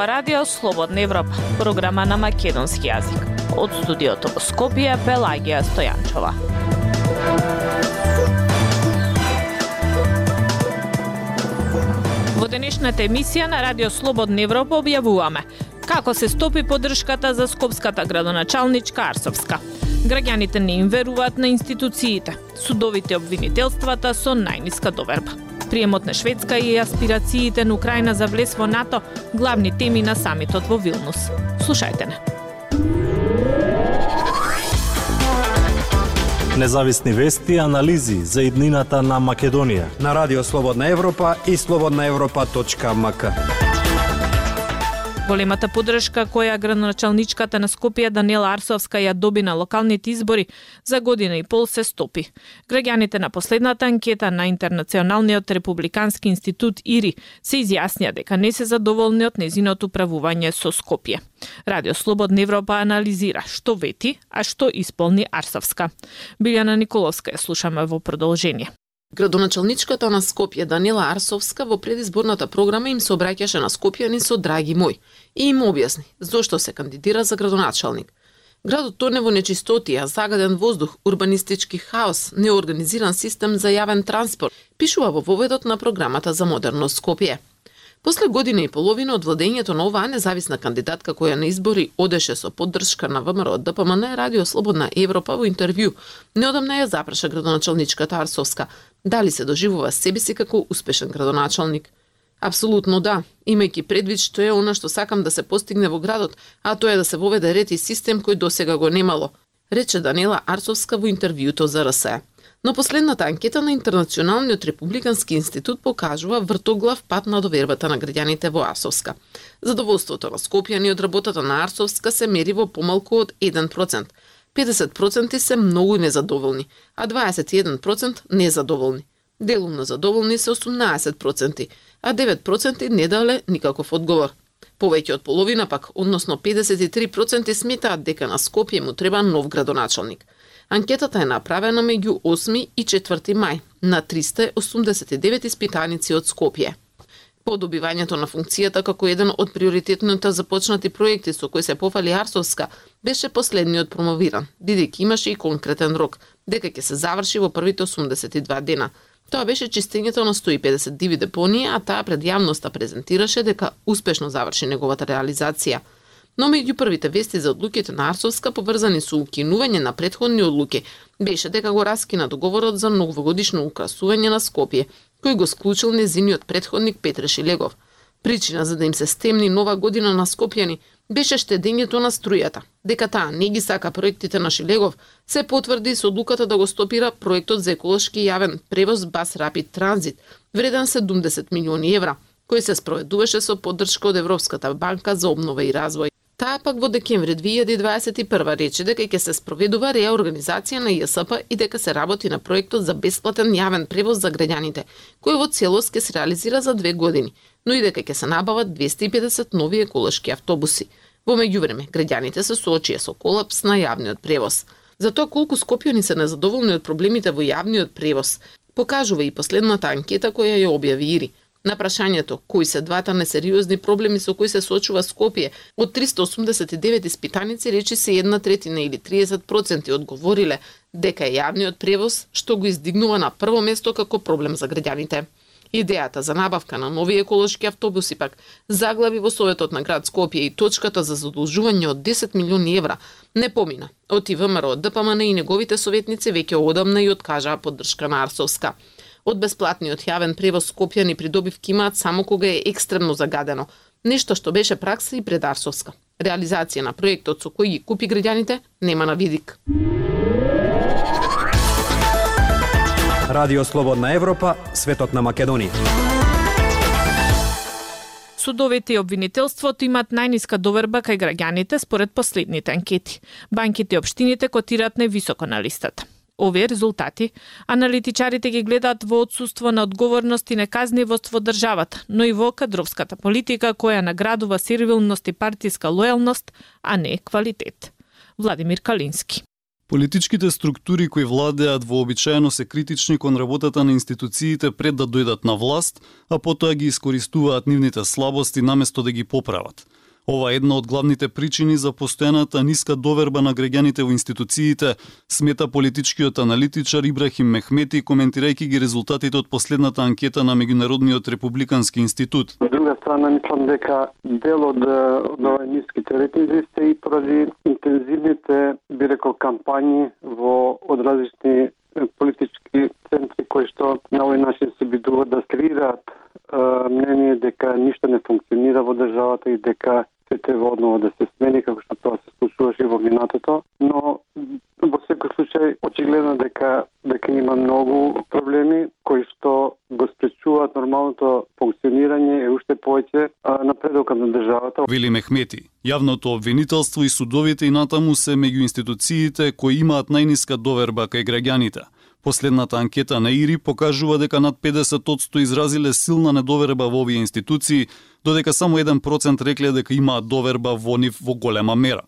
ова радио Слободна Европа, програма на македонски јазик. Од студиото во Скопје Пелагија Стојанчова. Во денешната емисија на Радио Слободна Европа објавуваме како се стопи поддршката за скопската градоначалничка Арсовска. Граѓаните не им веруваат на институциите. Судовите обвинителствата со најниска доверба. Приемот на Шведска и аспирациите на Украина за влез во НАТО главни теми на самитот во Вилнус. Слушајте не. Независни вести и анализи за иднината на Македонија на Радио Слободна Европа и слободнаевропа.мк. Големата подршка која градоначалничката на Скопје Данела Арсовска ја доби на локалните избори за година и пол се стопи. Граѓаните на последната анкета на Интернационалниот републикански институт ИРИ се изјаснија дека не се задоволни од незиното управување со Скопје. Радио Слободна Европа анализира што вети, а што исполни Арсовска. Билјана Николовска ја слушаме во продолжение. Градоначалничката на Скопје Данила Арсовска во предизборната програма им се обраќаше на скопјани со драги мој и им објасни зошто се кандидира за градоначалник. Градот тоне во нечистотија, загаден воздух, урбанистички хаос, неорганизиран систем за јавен транспорт, пишува во воведот на програмата за модерно Скопје. После година и половина од владењето на оваа независна кандидатка која на избори одеше со поддршка на ВМРО од ДПМН Радио Слободна Европа во интервју, неодамна ја запраша градоначалничката Арсовска дали се доживува себе си како успешен градоначалник. Апсолутно да, имајќи предвид што е она што сакам да се постигне во градот, а тоа е да се воведе ред и систем кој досега го немало, рече Данела Арцовска во интервјуто за РСЕ. Но последната анкета на Интернационалниот републикански институт покажува вртоглав пат на довербата на граѓаните во Арцовска. Задоволството на Скопјани од работата на Арцовска се мери во помалку од 1%. 50% се многу незадоволни, а 21% незадоволни. Делумно задоволни се 18%, а 9% не дале никаков одговор. Повеќе од половина пак, односно 53% сметаат дека на Скопје му треба нов градоначалник – Анкетата е направена меѓу 8 и 4 мај на 389 испитаници од Скопје. По добивањето на функцијата како еден од приоритетните започнати проекти со кои се пофали Арсовска, беше последниот промовиран, бидејќи имаше и конкретен рок, дека ќе се заврши во првите 82 дена. Тоа беше чистењето на 150 диви депонии, а таа пред јавноста презентираше дека успешно заврши неговата реализација – но меѓу првите вести за одлуките на Арсовска поврзани со укинување на претходни одлуки беше дека го раскина договорот за многогодишно украсување на Скопје, кој го склучил незиниот предходник Петре Шилегов. Причина за да им се стемни нова година на Скопјани беше штедењето на струјата. Дека таа не ги сака проектите на Шилегов, се потврди со одлуката да го стопира проектот за еколошки јавен превоз Бас Рапид Транзит, вреден 70 милиони евра, кој се спроведуваше со поддршка од Европската банка за обнова и развој. Таа пак во декември 2021 рече дека ќе се спроведува реорганизација на ЈСП и дека се работи на проектот за бесплатен јавен превоз за граѓаните, кој во целост ќе се реализира за две години, но и дека ќе се набават 250 нови еколошки автобуси. Во меѓувреме, граѓаните се соочија со колапс на јавниот превоз. За тоа колку скопјани се незадоволни од проблемите во јавниот превоз, покажува и последната анкета која ја објави Ири. На прашањето кои се двата несериозни проблеми со кои се соочува Скопје, од 389 испитаници речи се една третина или 30% одговориле дека е јавниот превоз што го издигнува на прво место како проблем за граѓаните. Идејата за набавка на нови еколошки автобуси пак заглави во Советот на град Скопје и точката за задолжување од 10 милиони евра не помина. Од ИВМРО, ДПМН и неговите советници веќе одамна и откажаа поддршка на Арсовска. Од бесплатниот јавен превоз Скопјани придобивки имаат само кога е екстремно загадено, нешто што беше пракса и пред Арсовска. Реализација на проектот со кој ги купи граѓаните нема на видик. Радио Слободна Европа, светот на Македонија. Судовите и обвинителството имаат најниска доверба кај граѓаните според последните анкети. Банките и општините котираат највисоко на листата. Овие резултати аналитичарите ги гледаат во одсуство на одговорност и неказнивост во државата, но и во кадровската политика која наградува сервилност и партиска лојалност, а не квалитет. Владимир Калински Политичките структури кои владеат вообичаено се критични кон работата на институциите пред да дојдат на власт, а потоа ги искористуваат нивните слабости наместо да ги поправат. Ова е една од главните причини за постојаната ниска доверба на граѓаните во институциите, смета политичкиот аналитичар Ибрахим Мехмети коментирајќи ги резултатите од последната анкета на Меѓународниот републикански институт. Од друга страна, мислам дека дел од, од овој ниските рейтинзи се и поради интензивните, би рекол, кампањи во од различни политички центри кои што на овој начин се бидуваат да креираат мнение дека ништо не функционира во државата и дека се треба одново да се смени како што тоа се случуваше во минатото, но во секој случај очигледно дека дека има многу проблеми кои што го спречуваат нормалното функционирање и уште повеќе напредокот на државата. Вели Мехмети, јавното обвинителство и судовите и натаму се меѓу институциите кои имаат најниска доверба кај граѓаните. Последната анкета на ИРИ покажува дека над 50% изразиле силна недоверба во овие институции, додека само 1% рекле дека имаат доверба во нив во голема мера.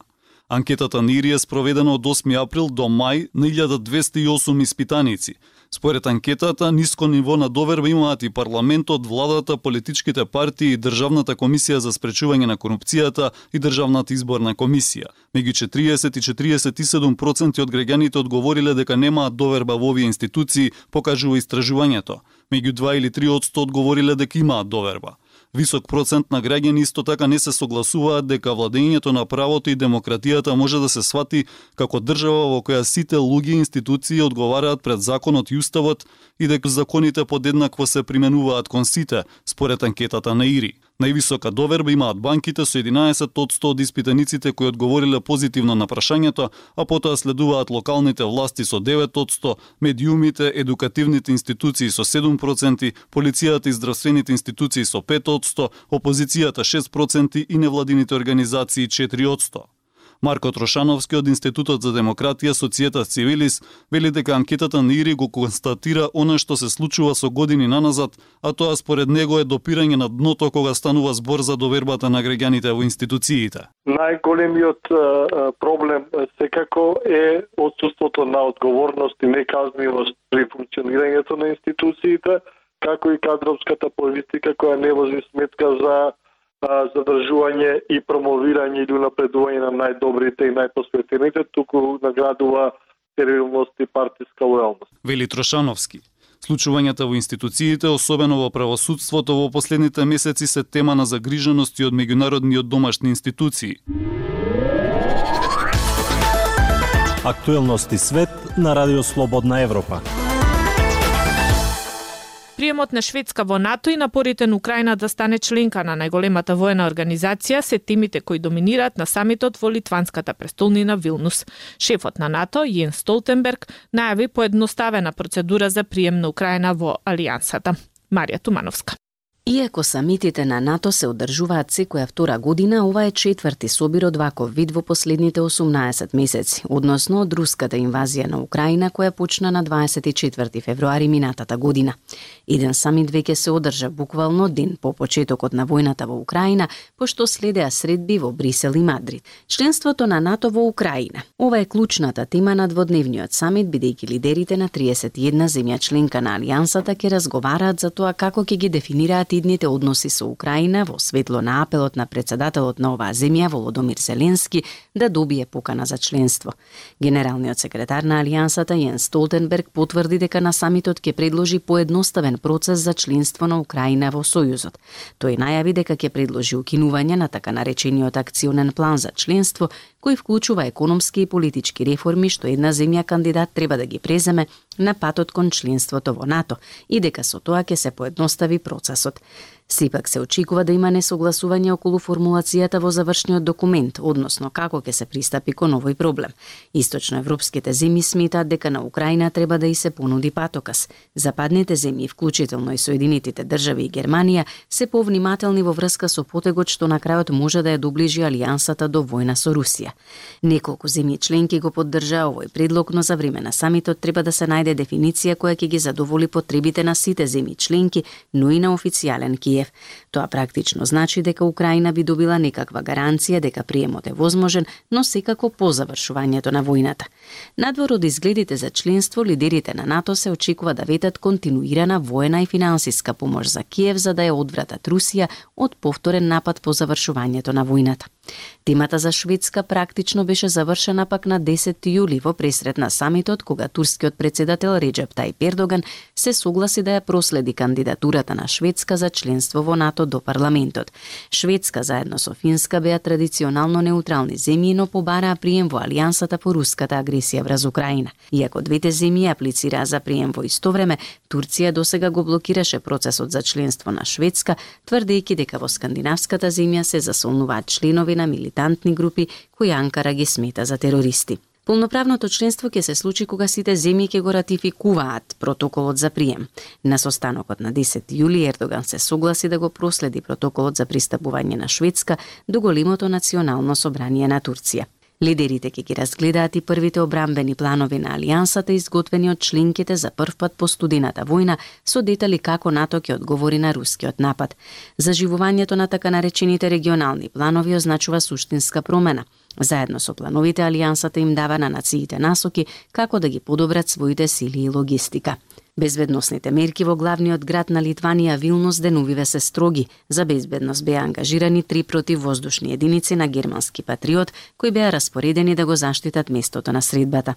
Анкетата на ИРИ е спроведена од 8 април до мај на 1208 испитаници, Според анкетата, ниско ниво на доверба имаат и парламентот, владата, политичките партии Државната комисија за спречување на корупцијата и Државната изборна комисија. Меѓу 40 и 47% од граѓаните одговориле дека немаат доверба во овие институции, покажува истражувањето. Меѓу 2 или 3% одговориле дека имаат доверба. Висок процент на граѓани исто така не се согласуваат дека владењето на правото и демократијата може да се свати како држава во која сите луѓе и институции одговараат пред законот и уставот и дека законите подеднакво се применуваат кон сите, според анкетата на ИРИ. Највисока доверба имаат банките со 11% од испитаниците кои одговориле позитивно на прашањето, а потоа следуваат локалните власти со 9 од 100, медиумите, едукативните институции со 7%, полицијата и здравствените институции со 5 од 100, опозицијата 6% и невладините организации 4 од 100. Марко Трошановски од Институтот за демократија Социјета Цивилис вели дека анкетата на ИРИ го констатира она што се случува со години наназад, а тоа според него е допирање на дното кога станува збор за довербата на граѓаните во институциите. Најголемиот проблем секако е отсутството на одговорност и неказнивост при функционирањето на институциите, како и кадровската политика која не вози сметка за задржување и промовирање или напредување на најдобрите и најпосветените, туку наградува стерилност и партиска лојалност. Вели Трошановски. Случувањата во институциите, особено во правосудството во последните месеци се тема на загриженост и од меѓународни од домашни институции. Актуелности свет на Радио Слободна Европа. Приемот на Шведска во НАТО и напорите на Украина да стане членка на најголемата воена организација се темите кои доминираат на самитот во литванската престолнина Вилнус. Шефот на НАТО, Јен Столтенберг, најави поедноставена процедура за прием на Украина во Алијансата. Марија Тумановска. Иако самитите на НАТО се одржуваат секоја втора година, ова е четврти собир од ваков вид во последните 18 месеци, односно од руската инвазија на Украина која почна на 24 февруари минатата година. Еден самит веќе се одржа буквално ден по почетокот на војната во Украина, пошто следеа средби во Брисел и Мадрид. Членството на НАТО во Украина. Ова е клучната тема на дводневниот самит, бидејќи лидерите на 31 земја членка на Алијансата ќе разговараат за тоа како ќе ги дефинираат идните односи со Украина во светло на апелот на председателот на оваа земја Володомир Зеленски да добие покана за членство. Генералниот секретар на Алијансата Јен Столтенберг потврди дека на самитот ќе предложи поедноставен процес за членство на Украина во Сојузот. Тој најави дека ќе предложи укинување на така наречениот акционен план за членство, кој вклучува економски и политички реформи што една земја кандидат треба да ги преземе на патот кон членството во НАТО и дека со тоа ќе се поедностави процесот. Сепак се очекува да има несогласување околу формулацијата во завршниот документ, односно како ќе се пристапи кон овој проблем. Источноевропските земји сметаат дека на Украина треба да и се понуди патокас. Западните земји, вклучително и Соединетите држави и Германија, се повнимателни во врска со потегот што на крајот може да ја доближи алијансата до војна со Русија. Неколку земји членки го поддржаа овој предлог, но за време на самитот треба да се најде дефиниција која ќе ги задоволи потребите на сите земји членки, но и на официјален Киев. Тоа практично значи дека Украина би добила некаква гаранција дека приемот е возможен, но секако по завршувањето на војната. Надвор од изгледите за членство, лидерите на НАТО се очекува да ветат континуирана воена и финансиска помош за Киев за да ја одвратат Русија од повторен напад по завршувањето на војната. Темата за Шведска практично беше завршена пак на 10 јули во пресрет на самитот кога турскиот председател Реджеп Тајп Ердоган се согласи да ја проследи кандидатурата на Шведска за членство во НАТО до парламентот. Шведска заедно со Финска беа традиционално неутрални земји, но побараа прием во алијансата по руската агресија врз Украина. Иако двете земји аплицираа за прием во исто време, Турција досега го блокираше процесот за членство на Шведска, тврдејќи дека во скандинавската земја се засолнуваат членови на милитантни групи кои Анкара ги смета за терористи. Полноправното членство ќе се случи кога сите земји ќе го ратификуваат протоколот за прием. На состанокот на 10 јули Ердоган се согласи да го проследи протоколот за пристапување на Шведска до големото национално собрание на Турција. Лидерите ќе ги разгледаат и првите обрамбени планови на Алијансата изготвени од членките за прв пат по студената војна со детали како НАТО ќе одговори на рускиот напад. Заживувањето на така наречените регионални планови означува суштинска промена. Заедно со плановите Алијансата им дава на нациите насоки како да ги подобрат своите сили и логистика. Безбедносните мерки во главниот град на Литванија Вилнус денувиве се строги. За безбедност беа ангажирани три противвоздушни единици на германски патриот кои беа распоредени да го заштитат местото на средбата.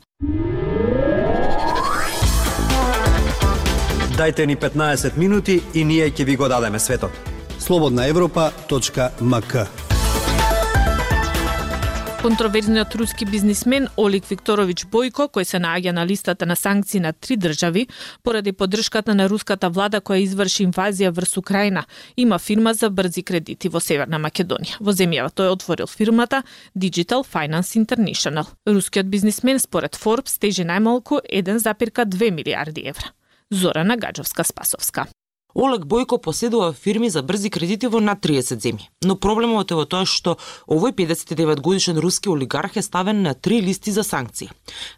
Дайте ни 15 минути и ние ќе ви го дадеме светот. Слободна Европа.мк Контроверзниот руски бизнисмен Олик Викторович Бојко, кој се наоѓа на листата на санкции на три држави поради поддршката на руската влада која изврши инвазија врз Украина, има фирма за брзи кредити во Северна Македонија. Во земјава тој отворил фирмата Digital Finance International. Рускиот бизнисмен според Forbes тежи најмалку 1,2 милиарди евра. Зорана Гаджовска-Спасовска. Олег Бојко поседува фирми за брзи кредити во над 30 земји. Но проблемот е во тоа што овој 59 годишен руски олигарх е ставен на три листи за санкции.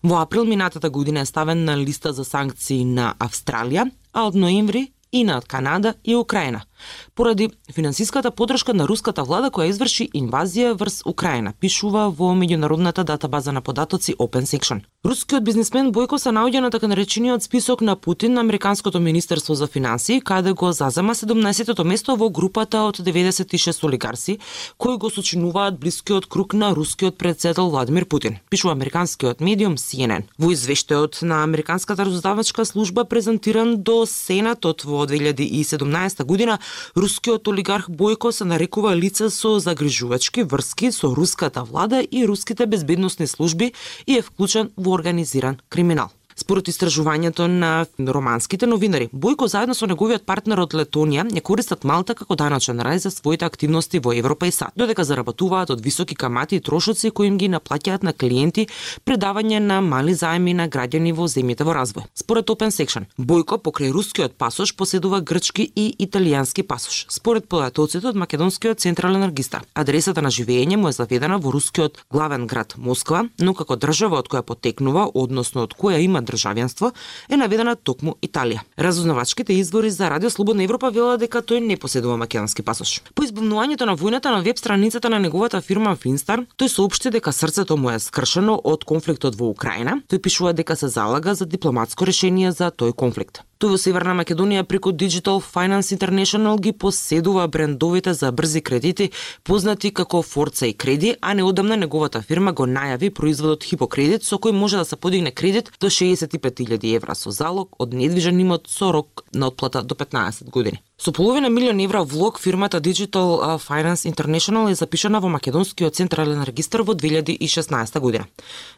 Во април минатата година е ставен на листа за санкции на Австралија, а од ноември и на Канада и Украина – поради финансиската подршка на руската влада која изврши инвазија врз Украина, пишува во меѓународната датабаза на податоци OpenSection. Рускиот бизнисмен Бојко се наоѓа на така наречениот список на Путин на Американското министерство за финансии, каде го зазема 17-тото место во групата од 96 олигарси кои го сочинуваат блискиот круг на рускиот председател Владимир Путин, пишува американскиот медиум CNN. Во извештајот на Американската раздавачка служба презентиран до Сенатот во 2017 година, Рускиот олигарх Бојко се нарекува лице со загрижувачки врски со руската влада и руските безбедносни служби и е вклучен во организиран криминал. Според истражувањето на романските новинари, Бојко заедно со неговиот партнер од Летонија не користат Малта како даначен рај за своите активности во Европа и САД, додека заработуваат од високи камати и трошоци кои им ги наплаќаат на клиенти предавање на мали заеми на граѓани во земјите во развој. Според Open Section, Бојко покрај рускиот пасош поседува грчки и италијански пасош. Според податоците од македонскиот централен регистар, адресата на живење му е заведена во рускиот главен град Москва, но како држава од која потекнува, односно од која има државјанство е наведена токму Италија. Разузнавачките извори за Радио Слободна Европа велат дека тој не поседува македонски пасош. По избавнувањето на војната на веб страницата на неговата фирма Финстар, тој соопшти дека срцето му е скршено од конфликтот во Украина. Тој пишува дека се залага за дипломатско решение за тој конфликт. Тој во Северна Македонија преку Digital Finance International ги поседува брендовите за брзи кредити, познати како Forza и Креди, а неодамна неговата фирма го најави производот Хипокредит со кој може да се подигне кредит до 65.000 евра со залог од недвижен имот со рок на отплата до 15 години. Со половина милион евра влог фирмата Digital Finance International е запишана во Македонскиот централен регистар во 2016 година.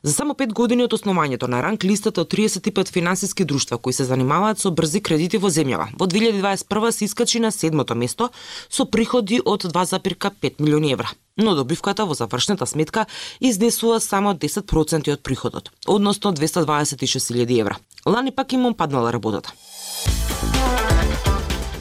За само 5 години од основањето на ранг листата од 35 финансиски друштва кои се занимаваат со брзи кредити во земјава, во 2021 се искачи на седмото место со приходи од 2,5 милиони евра но добивката во завршната сметка изнесува само 10% од приходот, односно 226.000 евра. Лани пак имам паднала работата.